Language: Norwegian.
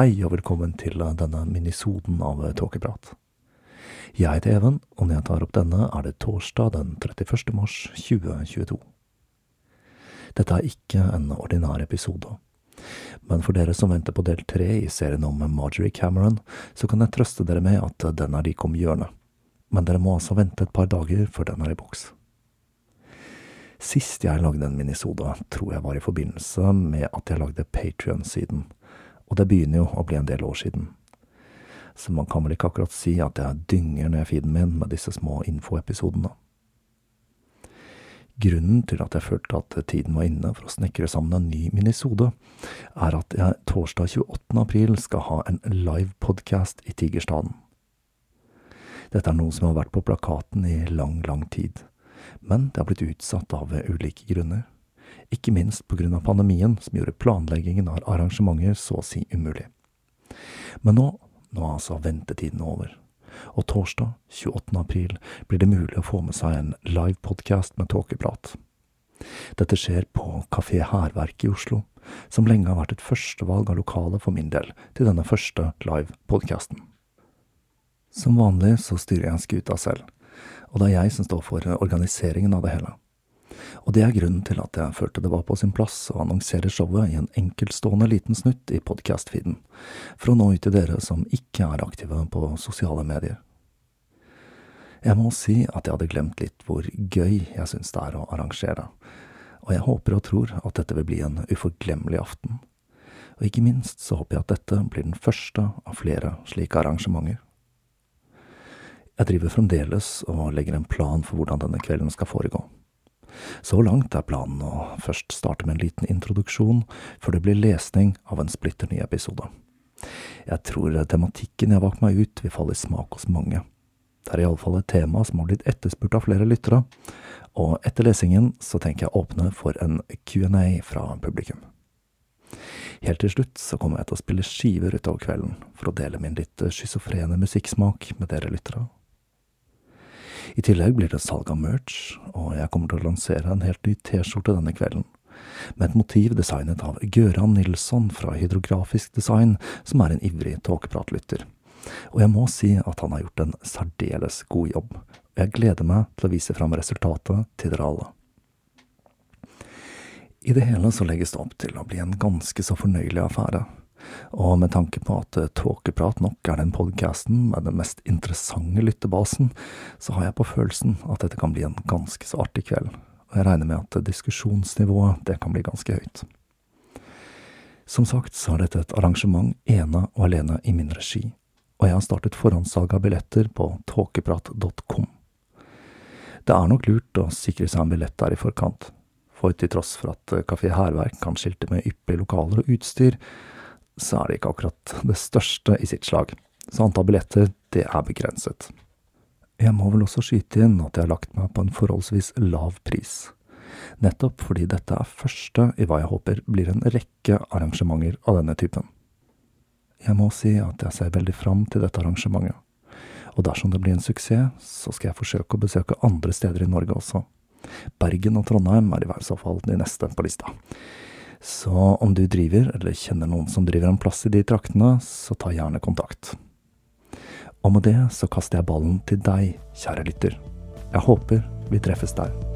Hei og velkommen til denne minisoden av Tåkeprat. Jeg heter Even, og når jeg tar opp denne, er det torsdag den 31. mars 2022. Dette er ikke en ordinær episode, men for dere som venter på del tre i serien om Marjorie Cameron, så kan jeg trøste dere med at den er like om hjørnet. Men dere må altså vente et par dager før den er i boks. Sist jeg lagde en minisode, tror jeg var i forbindelse med at jeg lagde Patrion-siden, og det begynner jo å bli en del år siden. Så man kan vel ikke akkurat si at jeg dynger ned feeden min med disse små infoepisodene. Grunnen til at jeg følte at tiden var inne for å snekre sammen en ny minisode, er at jeg torsdag 28. april skal ha en live podcast i Tigerstaden. Dette er noe som har vært på plakaten i lang, lang tid, men det har blitt utsatt av ulike grunner. Ikke minst på grunn av pandemien, som gjorde planleggingen av arrangementer så å si umulig. Men nå, nå er altså ventetiden over og torsdag 28. april blir det mulig å få med seg en live podcast med tåkeprat. Dette skjer på Kafé Hærverk i Oslo, som lenge har vært et førstevalg av lokale for min del til denne første live podcasten. Som vanlig så styrer jeg skuta selv, og det er jeg som står for organiseringen av det hele. Og det er grunnen til at jeg følte det var på sin plass å annonsere showet i en enkeltstående liten snutt i podcast-feeden, for å nå ut til dere som ikke er aktive på sosiale medier. Jeg må si at jeg hadde glemt litt hvor gøy jeg syns det er å arrangere, og jeg håper og tror at dette vil bli en uforglemmelig aften. Og ikke minst så håper jeg at dette blir den første av flere slike arrangementer. Jeg driver fremdeles og legger en plan for hvordan denne kvelden skal foregå. Så langt er planen å først starte med en liten introduksjon, før det blir lesning av en splitter ny episode. Jeg tror tematikken jeg valgte meg ut, vil falle i smak hos mange. Det er iallfall et tema som har blitt etterspurt av flere lyttere, og etter lesingen så tenker jeg å åpne for en Q&A fra publikum. Helt til slutt så kommer jeg til å spille skiver utover kvelden, for å dele min litt schizofrene musikksmak med dere lyttere. I tillegg blir det salg av merch, og jeg kommer til å lansere en helt ny T-skjorte denne kvelden, med et motiv designet av Gøran Nilsson fra Hydrografisk Design, som er en ivrig tåkepratlytter. Og jeg må si at han har gjort en særdeles god jobb, jeg gleder meg til å vise fram resultatet til dere alle. I det hele så legges det opp til å bli en ganske så fornøyelig affære, og med tanke på at eh, Tåkeprat nok er den podkasten med den mest interessante lyttebasen, så har jeg på følelsen at dette kan bli en ganske så artig kveld, og jeg regner med at diskusjonsnivået det kan bli ganske høyt. Som sagt så er dette et arrangement ene og alene i min regi, og jeg har startet forhåndssalg av billetter på tåkeprat.com. Det er nok lurt å sikre seg en billett der i forkant, for til tross for at Kafé Hærverk kan skilte med ypperlige lokaler og utstyr, så er det ikke akkurat det største i sitt slag, så antall billetter, det er begrenset. Jeg må vel også skyte inn at jeg har lagt meg på en forholdsvis lav pris, nettopp fordi dette er første i hva jeg håper blir en rekke arrangementer av denne typen. Jeg må si at jeg ser veldig fram til dette arrangementet, og dersom det blir en suksess, så skal jeg forsøke å besøke andre steder i Norge også. Bergen og Trondheim er i hvert fall de neste på lista. Så om du driver, eller kjenner noen som driver en plass i de traktene, så ta gjerne kontakt. Og med det så kaster jeg ballen til deg, kjære lytter. Jeg håper vi treffes der.